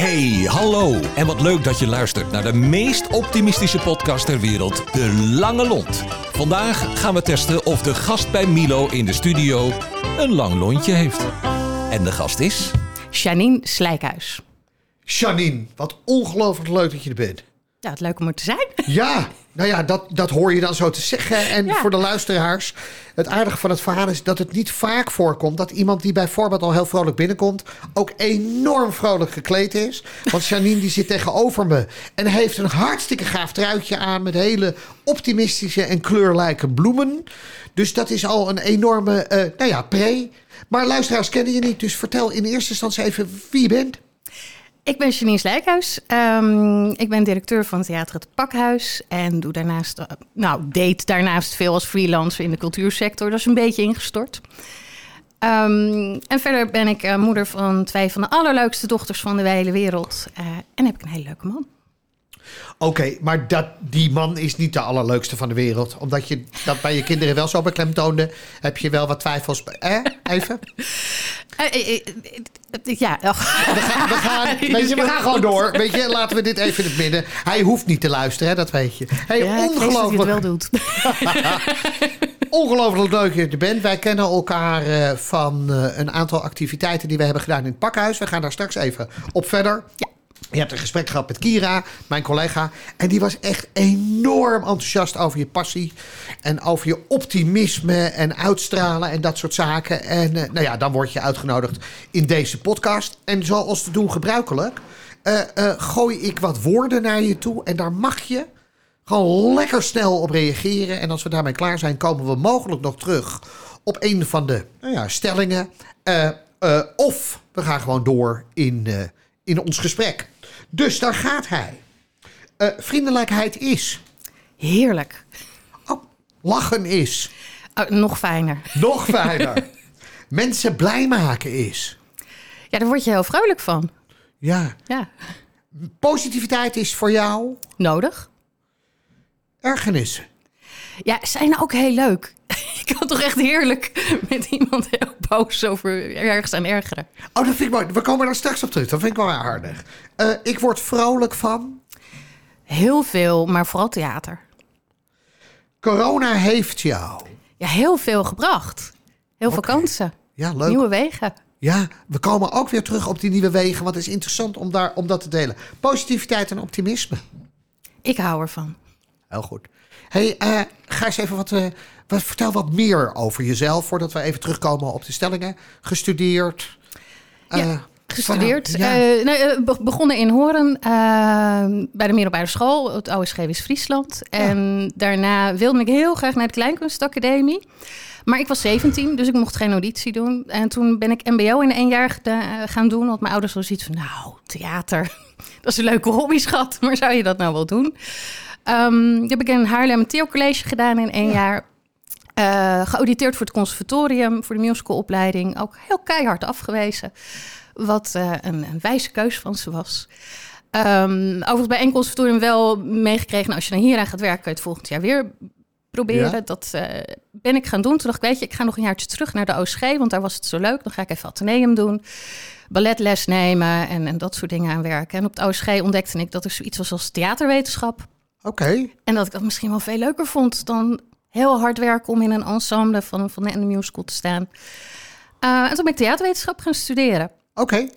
Hey, hallo. En wat leuk dat je luistert naar de meest optimistische podcast ter wereld, De Lange Lont. Vandaag gaan we testen of de gast bij Milo in de studio een lang lontje heeft. En de gast is... Janine Slijkhuis. Janine, wat ongelooflijk leuk dat je er bent. Ja, het leuk om er te zijn. Ja, nou ja, dat, dat hoor je dan zo te zeggen. En Ja. voor de luisteraars, het aardige van het verhaal is dat het niet vaak voorkomt dat iemand die bijvoorbeeld al heel vrolijk binnenkomt, ook enorm vrolijk gekleed is. Want Janine die zit tegenover me en heeft een hartstikke gaaf truitje aan met hele optimistische en kleurlijke bloemen. Dus dat is al een enorme, eh, nou ja, pre. Maar luisteraars kennen je niet, dus vertel in eerste instantie even wie je bent. Ik ben Janine Slijkhuis. Ehm, ik ben directeur van Theater Het Pakhuis. En doe daarnaast, eh, nou, date daarnaast veel als freelancer in de cultuursector. Dat is een beetje ingestort. Ehm, en verder ben ik eh, moeder van twee van de allerleukste dochters van de hele wereld. Eh, en heb ik een hele leuke man. Oké, maar dat, die man is niet de allerleukste van de wereld. Omdat je dat bij je kinderen wel zo beklemtoonde, heb je wel wat twijfels. Eh, even? Eh, eh, eh, ja. We gaan, we, gaan, weet je, we gaan gewoon door. Weet je, laten we dit even in het midden. Hij hoeft niet te luisteren, hè, dat weet je. Hey, ja, vrees dat hij het ongelooflijk, wel doet. ongelooflijk leuk dat je er bent. Wij kennen elkaar van een aantal activiteiten die we hebben gedaan in het pakhuis. We gaan daar straks even op verder. Ja. Je hebt een gesprek gehad met Kira, mijn collega. En die was echt enorm enthousiast over je passie. En over je optimisme en uitstralen en dat soort zaken. En eh, nou ja, dan word je uitgenodigd in deze podcast. En zoals te doen gebruikelijk, eh, eh, gooi ik wat woorden naar je toe. En daar mag je gewoon lekker snel op reageren. En als we daarmee klaar zijn, komen we mogelijk nog terug op een van de nou ja, stellingen. Of we gaan gewoon door in, in ons gesprek. Dus daar gaat hij. Eh, vriendelijkheid is. Heerlijk. Oh, lachen is. Oh, nog fijner. Nog fijner. Mensen blij maken is. Ja, daar word je heel vrolijk van. Ja. Ja, Positiviteit is voor jou nodig. ergernissen. Ja, zijn ook heel leuk. Ik kan toch echt heerlijk met iemand heel boos over ergens aan ergeren. Oh, dat vind ik mooi. We komen daar straks op terug. Dat vind ik wel aardig. Eh, ik word vrolijk van. Heel veel, maar vooral theater. Corona heeft jou. Ja, heel veel gebracht. Heel veel kansen. Ja, leuk. Nieuwe wegen. Ja, we komen ook weer terug op die nieuwe wegen. Want het is interessant om, daar, om dat te delen. Positiviteit en optimisme. Ik hou ervan. Heel goed. Hey, eh, ga eens even wat, eh, wat... Vertel wat meer over jezelf... voordat we even terugkomen op de stellingen. Gestudeerd. Ja, eh, Gestudeerd. van- ja. Nou, be- begonnen in Horen bij de middelbare school, het OSG West-Friesland. En daarna wilde ik heel graag naar de Kleinkunstacademie. Maar ik was 17, dus ik mocht geen auditie doen. En toen ben ik MBO in één jaar gaan doen. Want mijn ouders hadden zoiets van: Nou, theater, dat is een leuke hobby, schat. Maar zou je dat nou wel doen? Ehm die heb ik in Haarlem een Theo College gedaan in één jaar. Eh, geauditeerd voor het conservatorium, voor de musicalopleiding. Ook heel keihard afgewezen. Wat eh, een, een wijze keus van ze was. Ehm, overigens bij één conservatorium wel meegekregen... Nou, als je dan hier aan gaat werken, kun je het volgend jaar weer proberen. Ja. Dat eh, ben ik gaan doen. Toen dacht ik, weet je, ik ga nog een jaartje terug naar de OSG... want daar was het zo leuk. Dan ga ik even ateneum doen. Balletles nemen en, en dat soort dingen aan werken. En op het OSG ontdekte ik dat er zoiets was als theaterwetenschap. Oké. En dat ik dat misschien wel veel leuker vond dan heel hard werken om in een ensemble van, van de musical te staan. Eh, en toen ben ik theaterwetenschap gaan studeren. Oké.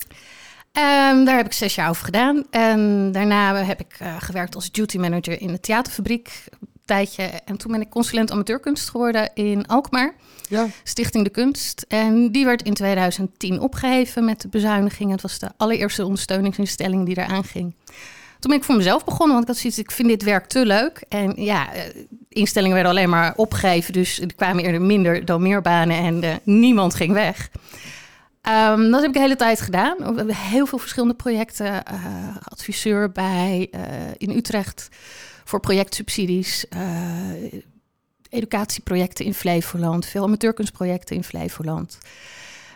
En daar heb ik zes jaar over gedaan. En daarna heb ik eh, gewerkt als duty manager in de theaterfabriek. Een tijdje. En toen ben ik consulent amateurkunst geworden in Alkmaar. Ja. Stichting de Kunst. En die werd in 2010 opgeheven met de bezuiniging. Het was de allereerste ondersteuningsinstelling die eraan ging. Toen ben ik voor mezelf begonnen, want ik had zoiets, ik vind dit werk te leuk. En ja, eh, instellingen werden alleen maar opgegeven, dus er kwamen eerder minder dan meer banen en eh, niemand ging weg. Ehm, dat heb ik de hele tijd gedaan. We hebben heel veel verschillende projecten. eh, adviseur bij in Utrecht voor projectsubsidies. eh, educatieprojecten in Flevoland. Veel amateurkunstprojecten in Flevoland.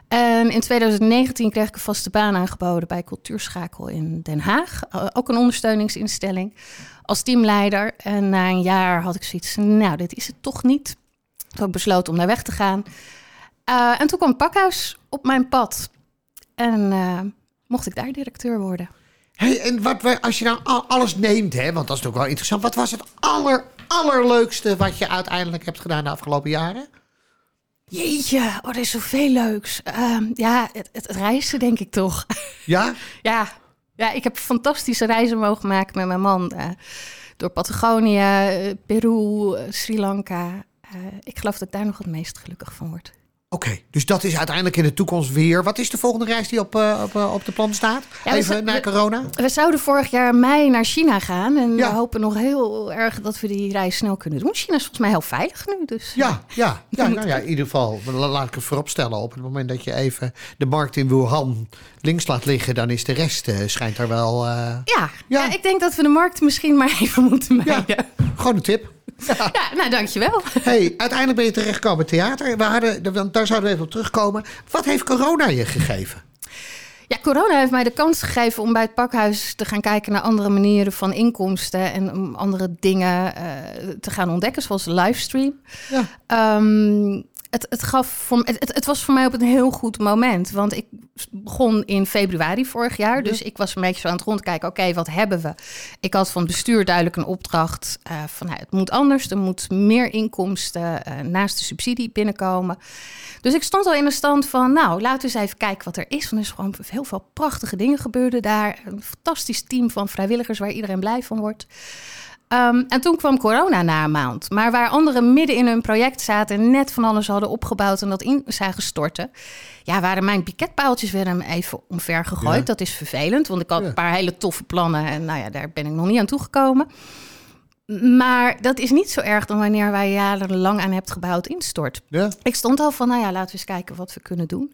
En in 2019 kreeg ik een vaste baan aangeboden bij Cultuurschakel in Den Haag. Ook een ondersteuningsinstelling als teamleider. En na een jaar had ik zoiets nou, dit is het toch niet. Toen ik besloten om daar weg te gaan. Eh, en toen kwam pakhuis op mijn pad. En eh, mocht ik daar directeur worden. Hey, en wat, als je nou al- alles neemt, hè, want dat is natuurlijk wel interessant. Wat was het aller, allerleukste wat je uiteindelijk hebt gedaan de afgelopen jaren? Jeetje, oh, er is zoveel leuks. Ehm, ja, het, het reizen denk ik toch. Ja? ja. ja, ik heb fantastische reizen mogen maken met mijn man. eh, door Patagonië, eh, Peru, eh, Sri Lanka. Ik geloof dat ik daar nog het meest gelukkig van word. Oké, dus dat is uiteindelijk in de toekomst weer. Wat is de volgende reis die op, eh, op, eh, op de plan staat? Ja, Even na corona? We zouden vorig jaar mei naar China gaan. En Ja. we hopen nog heel erg dat we die reis snel kunnen doen. China is volgens mij heel veilig nu. Dus Ja, ja, ja, nou ja, in ieder geval. la- Laat ik het vooropstellen. Op het moment dat je even de markt in Wuhan links laat liggen, dan is de rest, eh, schijnt er wel. eh, Ja, Ja. ja. ik denk dat we de markt misschien maar even moeten mijden. gewoon een tip. Ja, nou dankjewel. Hey, uiteindelijk ben je terechtgekomen theater. We hadden, daar zouden we even op terugkomen. Wat heeft corona je gegeven? Ja, corona heeft mij de kans gegeven om bij het pakhuis te gaan kijken naar andere manieren van inkomsten en om andere dingen eh, te gaan ontdekken, zoals livestream. Ja. Ehm, het, het, gaf voor, het, het, het was voor mij op een heel goed moment. Want ik begon in februari vorig jaar. Dus ik was een beetje zo aan het rondkijken. Oké, wat hebben we? Ik had van het bestuur duidelijk een opdracht. eh, van nou, het moet anders. Er moet meer inkomsten eh, naast de subsidie binnenkomen. Dus ik stond al in de stand van... nou, laten we eens even kijken wat er is. Want er is gewoon heel veel prachtige dingen gebeurden daar. Een fantastisch team van vrijwilligers... waar iedereen blij van wordt. Ehm, en toen kwam corona na een maand. Maar waar anderen midden in hun project zaten en net van alles hadden opgebouwd en dat in zagen storten, ja, waren mijn piketpaaltjes weer hem even omver gegooid. Ja. Dat is vervelend, want ik had Ja. een paar hele toffe plannen en nou ja, daar ben ik nog niet aan toegekomen. Maar dat is niet zo erg dan wanneer waar je jarenlang aan hebt gebouwd instort. Ja. Ik stond al van, nou ja, laten we eens kijken wat we kunnen doen.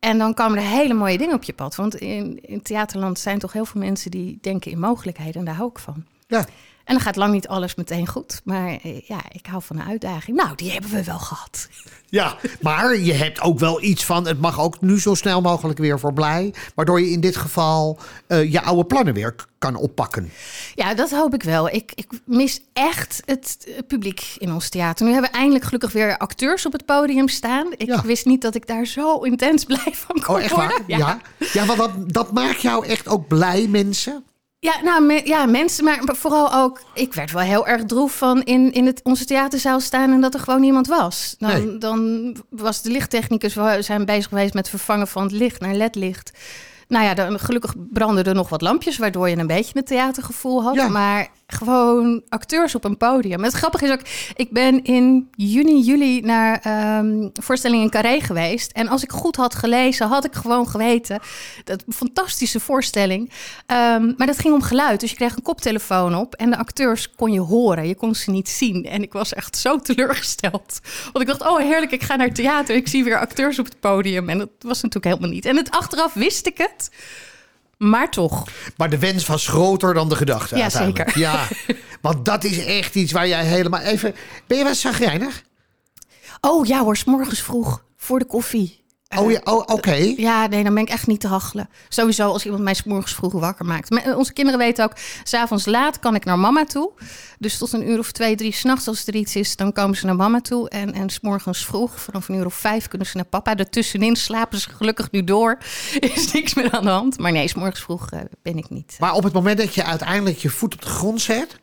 En dan komen er hele mooie dingen op je pad. Want in, in theaterland zijn toch heel veel mensen die denken in mogelijkheden. En daar hou ik van. Ja. En dan gaat lang niet alles meteen goed. Maar eh, ja, ik hou van een uitdaging. Nou, die hebben we wel gehad. ja, maar je hebt ook wel iets van. Het mag ook nu zo snel mogelijk weer voor blij. Waardoor je in dit geval eh, je oude plannen weer kan oppakken. Ja, dat hoop ik wel. Ik, ik mis echt het publiek in ons theater. Nu hebben we eindelijk gelukkig weer acteurs op het podium staan. Ik Ja. wist niet dat ik daar zo intens blij van kon Oh, echt waar? worden. Ja. Ja, want dat, dat maakt jou echt ook blij, mensen. Ja, nou, me- ja, mensen, maar vooral ook... Ik werd wel heel erg droef van in, in het, onze theaterzaal staan... en dat er gewoon niemand was. Dan, Nee. dan was de lichttechnicus... We zijn bezig geweest met vervangen van het licht naar ledlicht. Nou ja, dan, gelukkig brandden er nog wat lampjes... waardoor je een beetje een theatergevoel had. Ja. Maar gewoon acteurs op een podium. Het grappige is ook... Ik ben in juni, juli naar ehm voorstelling in Carré geweest. En als ik goed had gelezen, had ik gewoon geweten... dat fantastische voorstelling... Ehm, maar dat ging om geluid. Dus je kreeg een koptelefoon op en de acteurs kon je horen. Je kon ze niet zien. En ik was echt zo teleurgesteld. Want ik dacht, oh heerlijk, ik ga naar theater. Ik zie weer acteurs op het podium. En dat was natuurlijk helemaal niet. En het achteraf wist ik het. Maar toch. Maar de wens was groter dan de gedachte. Ja, zeker. Ja, want dat is echt iets waar jij helemaal even. Ben je wel zagrijnig? Oh ja hoor, 's morgens vroeg voor de koffie. Oh ja, oh, oké. Ja, nee, dan ben ik echt niet te hachelen. Sowieso als iemand mij 's morgens vroeg wakker maakt. Maar onze kinderen weten ook, s'avonds laat kan ik naar mama toe. Dus tot een uur of twee, drie s'nachts als er iets is, dan komen ze naar mama toe. En, en 's morgens vroeg, vanaf een uur of vijf, kunnen ze naar papa. Daartussenin slapen ze gelukkig nu door. Is niks meer aan de hand. Maar nee, 's morgens vroeg eh, ben ik niet. Maar op het moment dat je uiteindelijk je voet op de grond zet,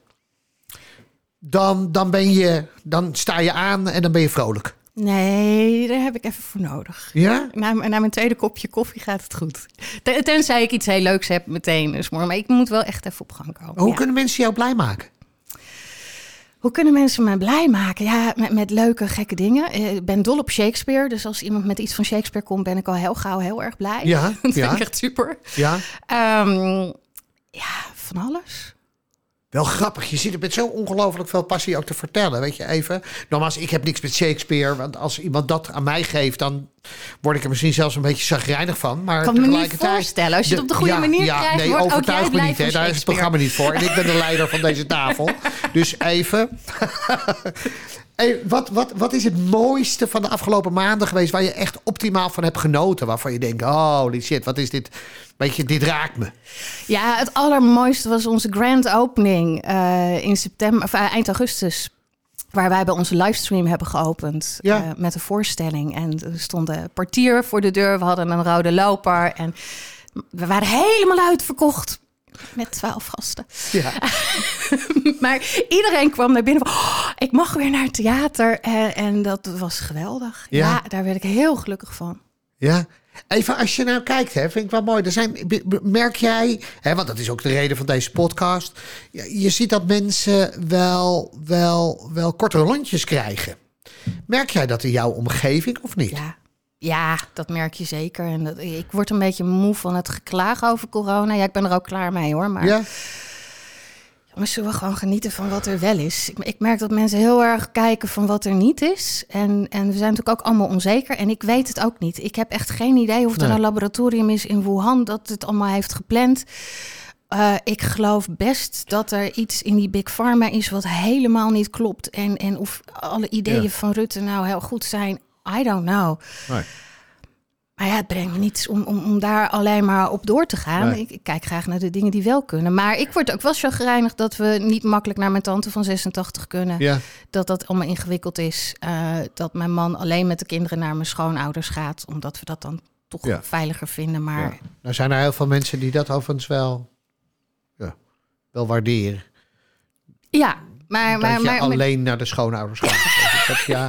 dan, dan, ben je, dan sta je aan en dan ben je vrolijk. Nee, daar heb ik even voor nodig. Ja? Na, na mijn tweede kopje koffie gaat het goed. Ten- Tenzij ik iets heel leuks heb meteen. Dus morgen. Maar ik moet wel echt even op gang komen. Hoe ja. kunnen mensen jou blij maken? Hoe kunnen mensen mij blij maken? Ja, met, met leuke, gekke dingen. Eh, Ik ben dol op Shakespeare. Dus als iemand met iets van Shakespeare komt, ben ik al heel gauw heel erg blij. Ja, Dat vind ik echt super. Ja. Ehm, ja, van alles. Wel grappig. Je zit er met zo ongelooflijk veel passie ook te vertellen. Weet je, even. Nogmaals, ik heb niks met Shakespeare. Want als iemand dat aan mij geeft, dan word ik er misschien zelfs een beetje zagrijnig van. Maar Ik kan me niet voorstellen. Als je het op de goede manier ja, krijgt, nee, wordt ook overtuig jij me niet. Hè. Daar is het programma niet voor. En ik ben de leider van deze tafel. Dus even. Hey, wat, wat, wat is het mooiste van de afgelopen maanden geweest waar je echt optimaal van hebt genoten? Waarvan je denkt, holy shit, wat is dit? Weet je, dit raakt me. Ja, het allermooiste was onze grand opening eh, in september, of, eh, eind augustus. Waar wij bij onze livestream hebben geopend Ja. eh, met een voorstelling. En er stond een portier voor de deur. We hadden een rode loper. En we waren helemaal uitverkocht. Met twaalf gasten. Ja. maar iedereen kwam naar binnen van, "Oh, ik mag weer naar het theater. En, en dat was geweldig. Ja. Ja. daar werd ik heel gelukkig van. Ja. Even als je nou kijkt, hè, vind ik wel mooi. Er zijn, merk jij, hè, want dat is ook de reden van deze podcast. Je, je ziet dat mensen wel, wel, wel kortere lontjes krijgen. Merk jij dat in jouw omgeving of niet? Ja. Ja, dat merk je zeker. En dat, ik word een beetje moe van het geklaag over corona. Ja, ik ben er ook klaar mee hoor. Maar Ja? Maar zullen we gewoon genieten van wat er wel is? Ik, ik merk dat mensen heel erg kijken van wat er niet is. En, en we zijn natuurlijk ook allemaal onzeker. En ik weet het ook niet. Ik heb echt geen idee of er Nee. een laboratorium is in Wuhan dat het allemaal heeft gepland. Eh, ik geloof best dat er iets in die Big Pharma is wat helemaal niet klopt. En, en of alle ideeën Ja. van Rutte nou heel goed zijn, I don't know. Nee. Maar ja, het brengt me niets om, om, om daar alleen maar op door te gaan. Nee. Ik, ik kijk graag naar de dingen die wel kunnen. Maar ik word ook wel zo gereinigd dat we niet makkelijk naar mijn tante van 86 kunnen. Ja. Dat dat allemaal ingewikkeld is. Eh, dat mijn man alleen met de kinderen naar mijn schoonouders gaat. Omdat we dat dan toch Ja. veiliger vinden. Maar Ja. Nou zijn er heel veel mensen die dat overigens wel, ja, wel waarderen. ja, maar... dat maar, je maar, maar- alleen naar de schoonouders gaat. dat, ja,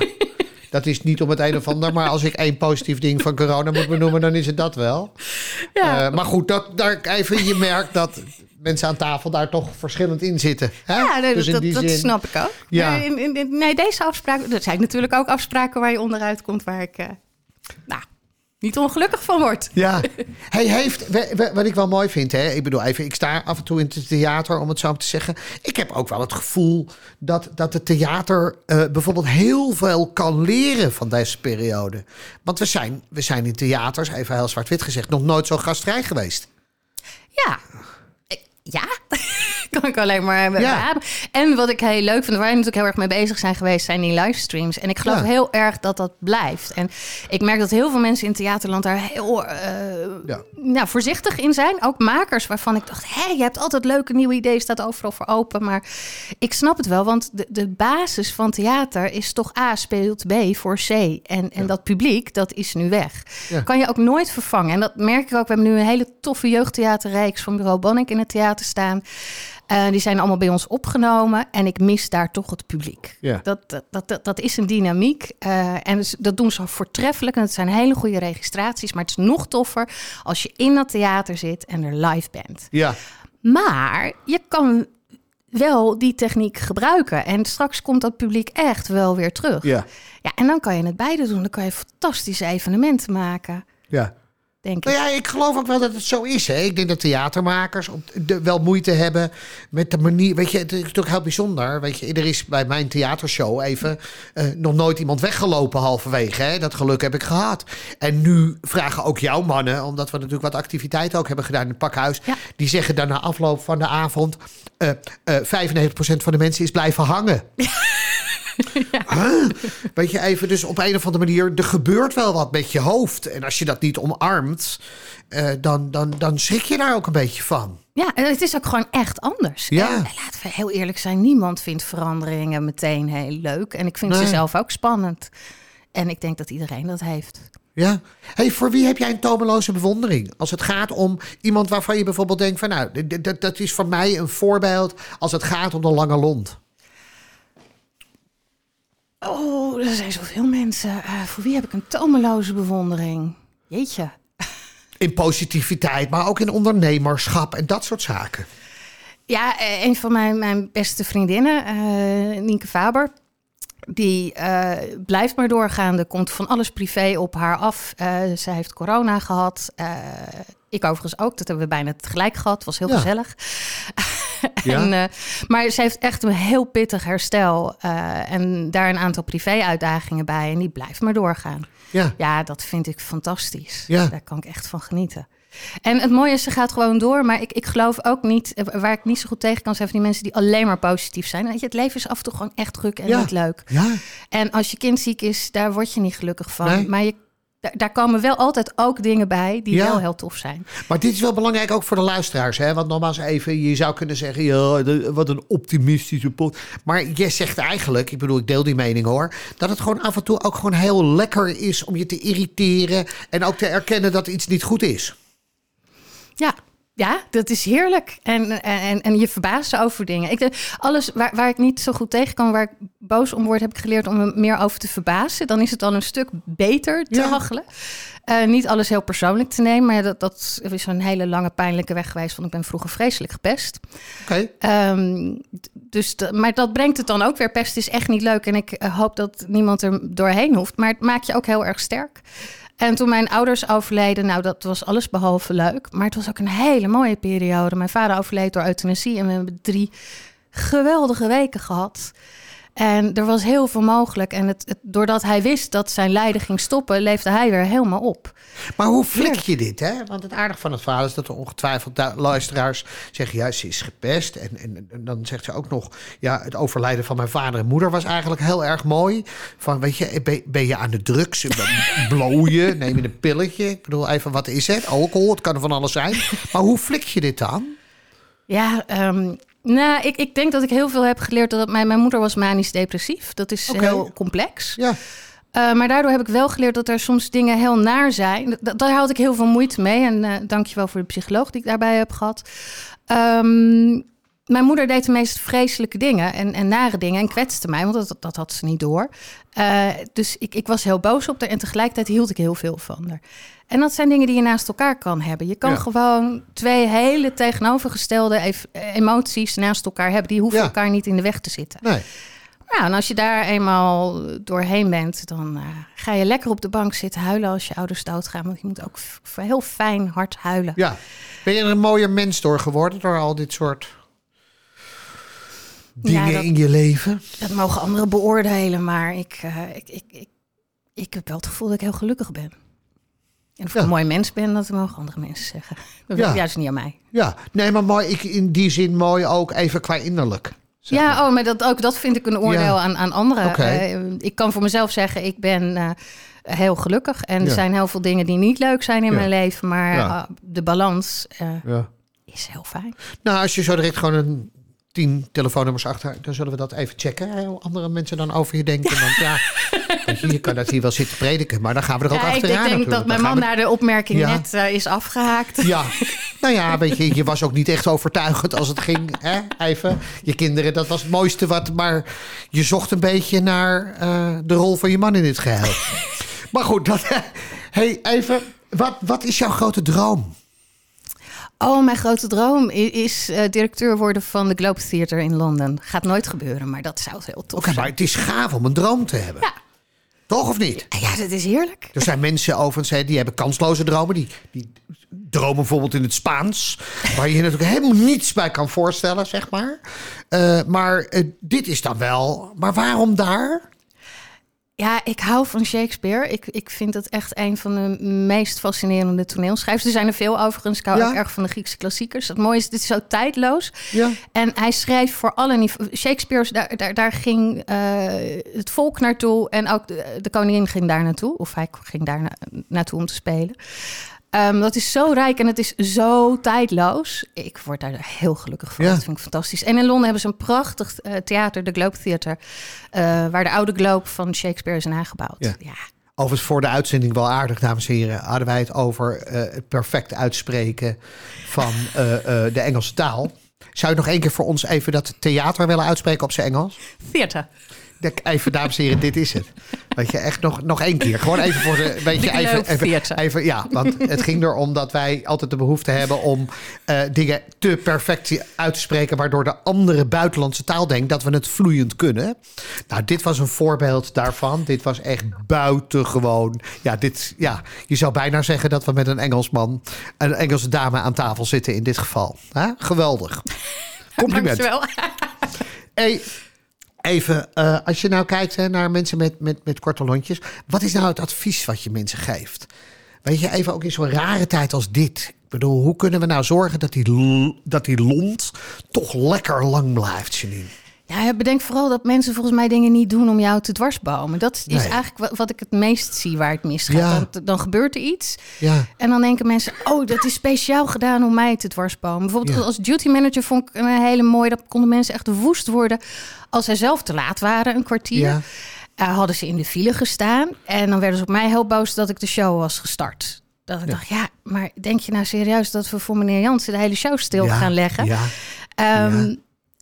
dat is niet om het een of ander, maar als ik één positief ding van corona moet benoemen, dan is het dat wel. ja, Eh, maar goed, dat, daar even, je merkt dat mensen aan tafel daar toch verschillend in zitten. Hè? ja, dat, dus in dat, dat snap ik ook. Ja. In, in, in- nee, deze afspraken... Er zijn natuurlijk ook afspraken waar je onderuit komt... waar ik eh, nou, niet ongelukkig van word. Ja, hij heeft, wat ik wel mooi vind, hè, ik bedoel even, ik sta af en toe in het theater, om het zo te zeggen. Ik heb ook wel het gevoel dat, dat het theater eh, bijvoorbeeld heel veel kan leren van deze periode. Want we zijn, we zijn in theaters, even heel zwart-wit gezegd, nog nooit zo gastvrij geweest. Ja. Ik- Ja, kan ik alleen maar Ja. En wat ik heel leuk vind, waar we natuurlijk heel erg mee bezig zijn geweest, zijn die livestreams. En ik geloof Ja. heel erg dat dat blijft. En ik merk dat heel veel mensen in het theaterland daar heel Ja. nou, voorzichtig in zijn. Ook makers waarvan ik dacht, hé, je hebt altijd leuke nieuwe ideeën, staat overal voor open. Maar ik snap het wel, want de, de basis van theater is toch A speelt B voor C. En, en dat publiek, dat is nu weg. Kan je ook nooit vervangen. En dat merk ik ook. We hebben nu een hele toffe jeugdtheaterreeks van Bureau Bannik in het theater staan. Eh, die zijn allemaal bij ons opgenomen. En ik mis daar toch het publiek. Ja. Dat, dat, dat, dat, is een dynamiek. eh, en dus, dat doen ze voortreffelijk. En het zijn hele goede registraties. Maar het is nog toffer als je in dat theater zit en er live bent. Ja, Maar je kan wel die techniek gebruiken. En straks komt dat publiek echt wel weer terug. ja, Ja, en dan kan je het beide doen. Dan kan je fantastische evenementen maken, ja. Denk ik. Nou ja, ik geloof ook wel dat het zo is. Hè. Ik denk dat theatermakers op de, wel moeite hebben met de manier. Weet je, het is natuurlijk heel bijzonder. Weet je, er is bij mijn theatershow even eh, nog nooit iemand weggelopen halverwege. Hè. Dat geluk heb ik gehad. En nu vragen ook jouw mannen, omdat we natuurlijk wat activiteiten ook hebben gedaan in het pakhuis. Ja. Die zeggen dan na afloop van de avond: eh eh 95% van de mensen is blijven hangen. Huh? Weet je, even dus op een of andere manier, er gebeurt wel wat met je hoofd. En als je dat niet omarmt, eh, dan, dan, dan schrik je daar ook een beetje van. Ja, en het is ook gewoon echt anders. Ja. En, en laten we heel eerlijk zijn, niemand vindt veranderingen meteen heel leuk. En ik vind Nee. ze zelf ook spannend. En ik denk dat iedereen dat heeft. Ja. Hey, voor wie heb jij een tomeloze bewondering? Als het gaat om iemand waarvan je bijvoorbeeld denkt van nou, dat is voor mij een voorbeeld als het gaat om de lange lont. Oh, er zijn zoveel mensen. Eh, voor wie heb ik een tomeloze bewondering? Jeetje. In positiviteit, maar ook in ondernemerschap en dat soort zaken. Ja, eh, een van mijn, mijn beste vriendinnen, eh Nienke Faber. Die blijft maar doorgaan. Er komt van alles privé op haar af. Zij heeft corona gehad. Eh, ik overigens ook. Dat hebben we bijna tegelijk gehad. was heel Ja. gezellig. Ja. en, eh, maar ze heeft echt een heel pittig herstel. eh, en daar een aantal privé-uitdagingen bij. En die blijft maar doorgaan. Ja. Ja, dat vind ik fantastisch. Ja. Daar kan ik echt van genieten. En het mooie is, ze gaat gewoon door. Maar ik, ik geloof ook niet, eh, waar ik niet zo goed tegen kan zijn... van die mensen die alleen maar positief zijn. Weet je, het leven is af en toe gewoon echt druk en Ja. niet leuk. Ja. En als je kind ziek is, daar word je niet gelukkig van. Nee. Maar je, daar, komen wel altijd ook dingen bij die Ja. wel heel tof zijn. Maar dit is wel belangrijk ook voor de luisteraars. Hè? Want nogmaals even, je zou kunnen zeggen... Ja, wat een optimistische pot. Maar je zegt eigenlijk, ik bedoel, ik deel die mening hoor... dat het gewoon af en toe ook gewoon heel lekker is om je te irriteren... en ook te erkennen dat iets niet goed is. Ja, Ja, dat is heerlijk. En, en, en je verbaast over dingen. Ik, denk, alles waar, waar ik niet zo goed tegen kan, waar ik boos om word, heb ik geleerd om me meer over te verbazen. Dan is het dan een stuk beter te Ja. hachelen. Eh, niet alles heel persoonlijk te nemen. Maar ja, dat, dat is een hele lange pijnlijke weg geweest. Want ik ben vroeger vreselijk gepest. Oké. Ehm, dus de- maar dat brengt het dan ook weer. Pest is echt niet leuk. En ik eh, hoop dat niemand er doorheen hoeft. Maar het maakt je ook heel erg sterk. En toen mijn ouders overleden, nou dat was alles behalve leuk. Maar het was ook een hele mooie periode. Mijn vader overleed door euthanasie. En we hebben drie geweldige weken gehad. En er was heel veel mogelijk. En het, het- doordat hij wist dat zijn lijden ging stoppen, leefde hij weer helemaal op. Maar hoe flik je dit, hè? Want het aardige van het verhaal is dat er ongetwijfeld luisteraars zeggen... ja, ze is gepest. En, en, en dan zegt ze ook nog... ja, het overlijden van mijn vader en moeder was eigenlijk heel erg mooi. Van, weet je, ben, ben je aan de drugs? Blooien? Neem je een pilletje? Ik bedoel, even, wat is het? Alcohol? Het kan van alles zijn. Maar hoe flik je dit dan? Ja, ehm, nou, ik, ik denk dat ik heel veel heb geleerd. Dat mijn, mijn moeder was manisch depressief. Dat is heel complex. Ja, Eh, maar daardoor heb ik wel geleerd dat er soms dingen heel naar zijn. Da- daar had ik heel veel moeite mee. En eh dank je wel voor de psycholoog die ik daarbij heb gehad. Ehm, mijn moeder deed de meest vreselijke dingen en, en nare dingen en kwetste mij, want dat, dat had ze niet door. Eh, dus ik, ik was heel boos op haar en tegelijkertijd hield ik heel veel van haar. En dat zijn dingen die je naast elkaar kan hebben. Je kan Ja. gewoon twee hele tegenovergestelde emoties naast elkaar hebben. Die hoeven Ja. elkaar niet in de weg te zitten. nee. Ja, en als je daar eenmaal doorheen bent, dan eh, ga je lekker op de bank zitten huilen als je ouders doodgaan. Want je moet ook heel fijn hard huilen. Ja. Ben je er een mooier mens door geworden door al dit soort dingen Ja, dat- in je leven? Dat mogen anderen beoordelen, maar ik, eh, ik, ik, ik, ik heb wel het gevoel dat ik heel gelukkig ben. En of ik Ja. een mooi mens ben, dat mogen andere mensen zeggen. Dat Ja. juist niet aan mij. Ja, nee, maar mooi. Ik, in die zin mooi ook even qua innerlijk. zeg maar. ja, oh, maar dat, ook dat vind ik een oordeel Ja. aan, aan anderen. Eh, ik kan voor mezelf zeggen, ik ben eh, heel gelukkig. En er zijn heel veel dingen die niet leuk zijn in mijn leven. Maar de balans is heel fijn. Nou, als je zo direct gewoon een tien telefoonnummers achter, dan zullen we dat even checken. hè, Hoe andere mensen dan over je denken. Want ja, je, kan dat hier wel zitten prediken, maar dan gaan we er ook Ja, ik achteraan. denk natuurlijk. dat mijn man naar de opmerking Ja. net eh, is afgehaakt. Ja, nou ja, weet je, je was ook niet echt overtuigend als het ging. Hè? Even, je kinderen, dat was het mooiste wat. Maar je zocht een beetje naar eh, de rol van je man in dit geheel. maar goed, dat, hey, even, wat, wat is jouw grote droom? Oh, mijn grote droom is eh, directeur worden van de Globe Theatre in Londen. Gaat nooit gebeuren, maar dat zou heel tof Oké, zijn. maar het is gaaf om een droom te hebben. Ja. Toch of niet? Ja, dat is heerlijk. Er zijn mensen overigens, die hebben kansloze dromen. Die, die dromen bijvoorbeeld in het Spaans. Waar je je natuurlijk helemaal niets bij kan voorstellen, zeg maar. Eh, maar eh, dit is dan wel... Maar waarom daar? Ja, ik hou van Shakespeare. Ik, ik vind het echt een van de meest fascinerende toneelschrijvers. Er zijn er veel overigens. Ik hou Ja. ook erg van de Griekse klassiekers. Het mooie is, dit is zo tijdloos. Ja. En hij schreef voor alle niveaus. Shakespeare, daar, daar, daar ging eh, het volk naartoe. En ook de, de koningin ging daar naartoe. Of hij ging daar na- naartoe om te spelen. Ehm, dat is zo rijk en het is zo tijdloos. Ik word daar heel gelukkig van. Ja. Dat vind ik fantastisch. En in Londen hebben ze een prachtig eh, theater, de Globe Theatre. eh, waar de oude Globe van Shakespeare is nagebouwd. Ja. ja. Overigens voor de uitzending wel aardig, dames en heren. Hadden wij het over eh, het perfect uitspreken van eh, eh, de Engelse taal. Zou je nog één keer voor ons even dat theater willen uitspreken op zijn Engels? Theater. Even, dames en heren, dit is het. Weet je, echt nog, nog één keer. Gewoon even voor de. Weet je, even, even, ja, want het ging erom dat wij altijd de behoefte hebben om eh, dingen te perfect uit te spreken. Waardoor de andere buitenlandse taal denkt dat we het vloeiend kunnen. Nou, dit was een voorbeeld daarvan. Dit was echt buitengewoon. Ja, dit, ja, je zou bijna zeggen dat we met een Engelsman, een Engelse dame aan tafel zitten in dit geval. Geweldig. Compliment. Dankjewel. Hey, even, eh, als je nou kijkt hè, naar mensen met, met, met korte lontjes. Wat is nou het advies wat je mensen geeft? Weet je, even ook in zo'n rare tijd als dit. Ik bedoel, hoe kunnen we nou zorgen dat die, dat die lont toch lekker lang blijft, Janine? Ja, bedenk vooral dat mensen volgens mij dingen niet doen om jou te dwarsbomen. Dat is Nee. eigenlijk wa- wat ik het meest zie waar het misgaat. Ja. Dan, dan gebeurt er iets. Ja, En dan denken mensen, oh, dat is speciaal gedaan om mij te dwarsbomen. Bijvoorbeeld Ja. als duty manager vond ik een hele mooie... dat konden mensen echt woest worden als zij zelf te laat waren, een kwartier. ja, Eh, hadden ze in de file gestaan. En dan werden ze op mij heel boos dat ik de show was gestart. Dat ik dacht, ja, maar denk je nou serieus dat we voor meneer Jansen de hele show stil Ja, gaan leggen? Ja, Ehm, Ja.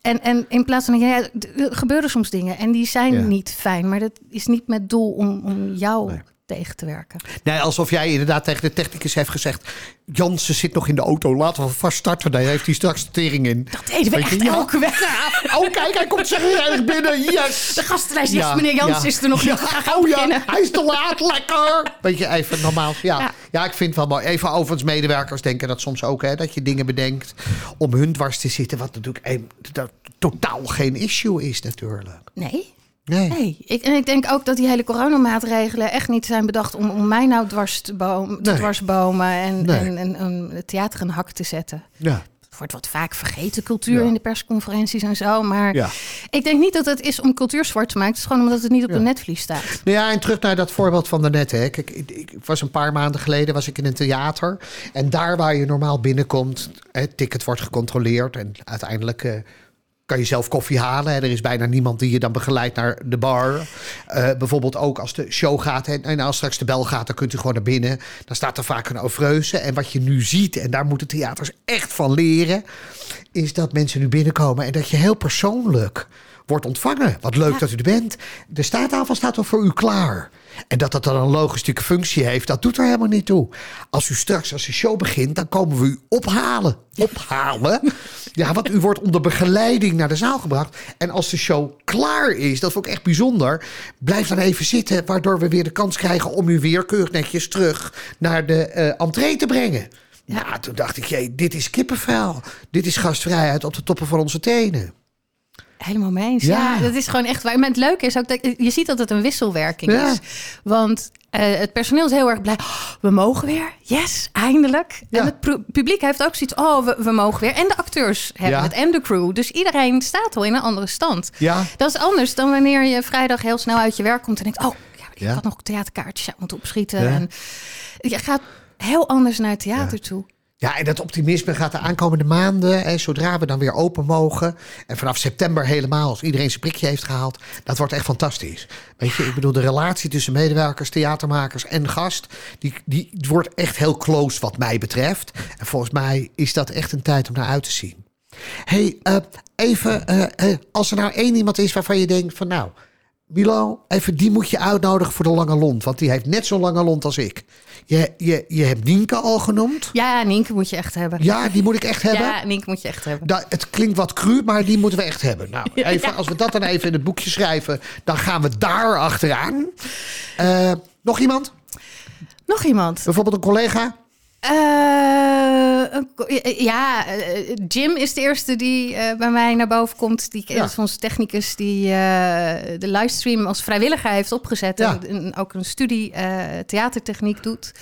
En, en in plaats van, ja, er gebeuren soms dingen en die zijn Ja. niet fijn, maar dat is niet met doel om, om jou Nee. Tegen te werken. Nee, alsof jij inderdaad tegen de technicus heeft gezegd... Jansen zit nog in de auto, laten we vast starten. Daar heeft hij straks de tering in. Dat deden we Weet echt ja. elke week. Oh, kijk, hij komt zich erg binnen. Yes! De gastenlijst, yes, meneer Jans ja. is er nog Ja, niet. Oh ja, beginnen. hij is te laat, lekker. Weet je, even normaal. Ja. Ja. Ja. ik vind het wel mooi. Even overigens, medewerkers denken dat soms ook. Hè, dat je dingen bedenkt om hun dwars te zitten. Wat natuurlijk een, dat totaal geen issue is natuurlijk. Nee, Nee. nee. Ik, en ik denk ook dat die hele coronamaatregelen echt niet zijn bedacht om, om mij nou dwars te, boom, te Nee. dwarsbomen en, Nee. en, en, en het theater een hak te zetten. Ja. Het wordt wat vaak vergeten, cultuur Ja. in de persconferenties en zo. Maar Ja. ik denk niet dat het is om cultuur zwart te maken. Het is gewoon omdat het niet op Ja. een netvlies staat. Nou ja, en terug naar dat voorbeeld van daarnet. Hè. Kijk, ik, ik was een paar maanden geleden was ik in een theater. En daar waar je normaal binnenkomt, het ticket wordt gecontroleerd. En uiteindelijk eh, kan je zelf koffie halen. Er is bijna niemand die je dan begeleidt naar de bar. Eh, bijvoorbeeld ook als de show gaat. En, en als straks de bel gaat, dan kunt u gewoon naar binnen. Dan staat er vaak een ovreuse. En wat je nu ziet, en daar moeten theaters echt van leren... is dat mensen nu binnenkomen en dat je heel persoonlijk wordt ontvangen. Wat leuk Ja. dat u er bent. De staattafel staat al voor u klaar. En dat dat dan een logistieke functie heeft, dat doet er helemaal niet toe. Als u straks, als de show begint, dan komen we u ophalen. Ophalen? Ja, want u wordt onder begeleiding naar de zaal gebracht. En als de show klaar is, dat vond ik echt bijzonder. Blijf dan even zitten, waardoor we weer de kans krijgen om u weer keurig netjes terug naar de eh entree te brengen. Ja, toen dacht ik, jee, dit is kippenvel. Dit is gastvrijheid op de toppen van onze tenen. Helemaal mee. Ja. Ja. dat is gewoon echt waar. Maar het leuke is ook dat je ziet dat het een wisselwerking Ja. is. Want eh, het personeel is heel erg blij. "Oh, we mogen weer. Yes, eindelijk. Ja. En het pu- publiek heeft ook zoiets. Oh, we, we mogen weer. En de acteurs hebben het. En de crew. Dus iedereen staat al in een andere stand. Ja. Dat is anders dan wanneer je vrijdag heel snel uit je werk komt en denkt: Oh, ja, ik had nog theaterkaartjes moeten opschieten. Ja. En je gaat heel anders naar het theater toe. Ja, en dat optimisme gaat de aankomende maanden, hè, zodra we dan weer open mogen. En vanaf september helemaal, als iedereen zijn prikje heeft gehaald. Dat wordt echt fantastisch. Weet je, ik bedoel, de relatie tussen medewerkers, theatermakers en gast. Die, die wordt echt heel close, wat mij betreft. En volgens mij is dat echt een tijd om naar uit te zien. hey, eh, even, eh, eh, als er nou één iemand is waarvan je denkt van nou. Milo, even die moet je uitnodigen voor de lange lont. Want die heeft net zo'n lange lont als ik. Je, je, je hebt Nienke al genoemd. Ja, Nienke moet je echt hebben. Ja, die moet ik echt hebben. Ja, Nienke moet je echt hebben. Da- het klinkt wat cru, maar die moeten we echt hebben. Nou, even, als we dat dan even in het boekje schrijven, dan gaan we daar achteraan. Eh, nog iemand? Nog iemand? Bijvoorbeeld een collega? Eh, ja, eh, Jim is de eerste die eh, bij mij naar boven komt. Die Ja. is onze technicus die eh, de livestream als vrijwilliger heeft opgezet. Ja. En, en ook een studie eh, theatertechniek doet.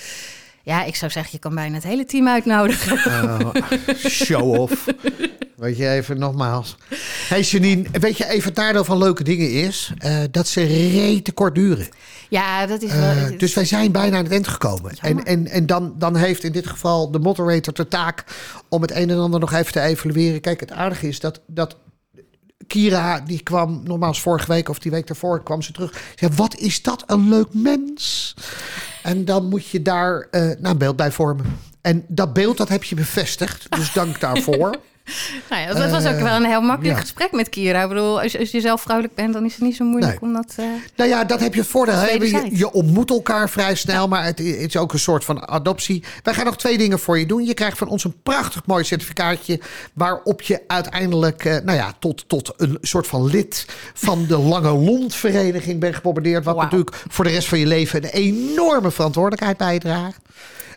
Ja, ik zou zeggen, je kan bijna het hele team uitnodigen. show off. Weet je, even nogmaals. Hey Janine, weet je even het nadeel van leuke dingen is? eh, dat ze rete kort duren. Ja, dat is wel... Eh, dus wij zijn bijna aan het eind gekomen. En, Jammer. en, en dan, dan heeft in dit geval de moderator de taak om het een en ander nog even te evalueren. Kijk, het aardige is dat, dat Kira, die kwam nogmaals vorige week of die week daarvoor, kwam ze terug. Ze zei, wat is dat een leuk mens. En dan moet je daar eh, nou, een beeld bij vormen. En dat beeld, dat heb je bevestigd. Dus dank daarvoor. nou ja, dat was ook wel een heel makkelijk ja. gesprek met Kira. Ik bedoel, als, als je zelf vrouwelijk bent, dan is het niet zo moeilijk Nee. om dat... eh, Nou ja, dat heb je voordeel. Je, je ontmoet elkaar vrij snel, maar het, het is ook een soort van adoptie. Wij gaan nog twee dingen voor je doen. Je krijgt van ons een prachtig mooi certificaatje... waarop je uiteindelijk eh, nou ja, tot, tot een soort van lid van de Lange Lont-vereniging bent gebombardeerd. Wat natuurlijk voor de rest van je leven een enorme verantwoordelijkheid bijdraagt.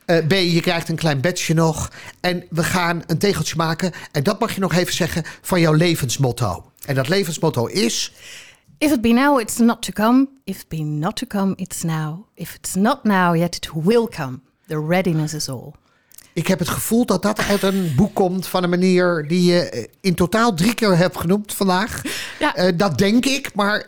Eh, B, je krijgt een klein badge nog. En we gaan een tegeltje maken. En dat mag je nog even zeggen van jouw levensmotto. En dat levensmotto is... If it be now, it's not to come. If it be not to come, it's now. If it's not now, yet it will come. The readiness is all. Ik heb het gevoel dat dat uit een boek komt van een manier die je eh, in totaal drie keer hebt genoemd vandaag. Ja. Eh, dat denk ik, maar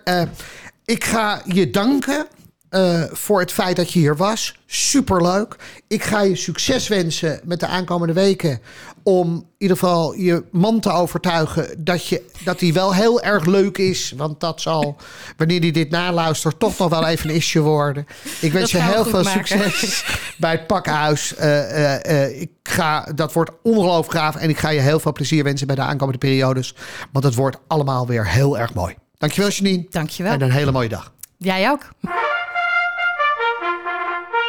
ik ga je danken eh, voor het feit dat je hier was. Superleuk. Ik ga je succes wensen met de aankomende weken. Om in ieder geval je man te overtuigen dat, je, dat hij wel heel erg leuk is. Want dat zal, wanneer hij dit naluistert, toch nog wel even een issue worden. Ik wens Dat je heel veel maken. succes bij het pakhuis. Eh, eh, ik ga, dat wordt ongelooflijk gaaf. En ik ga je heel veel plezier wensen bij de aankomende periodes. Want het wordt allemaal weer heel erg mooi. Dankjewel Janine. Dankjewel. En een hele mooie dag. Jij ook.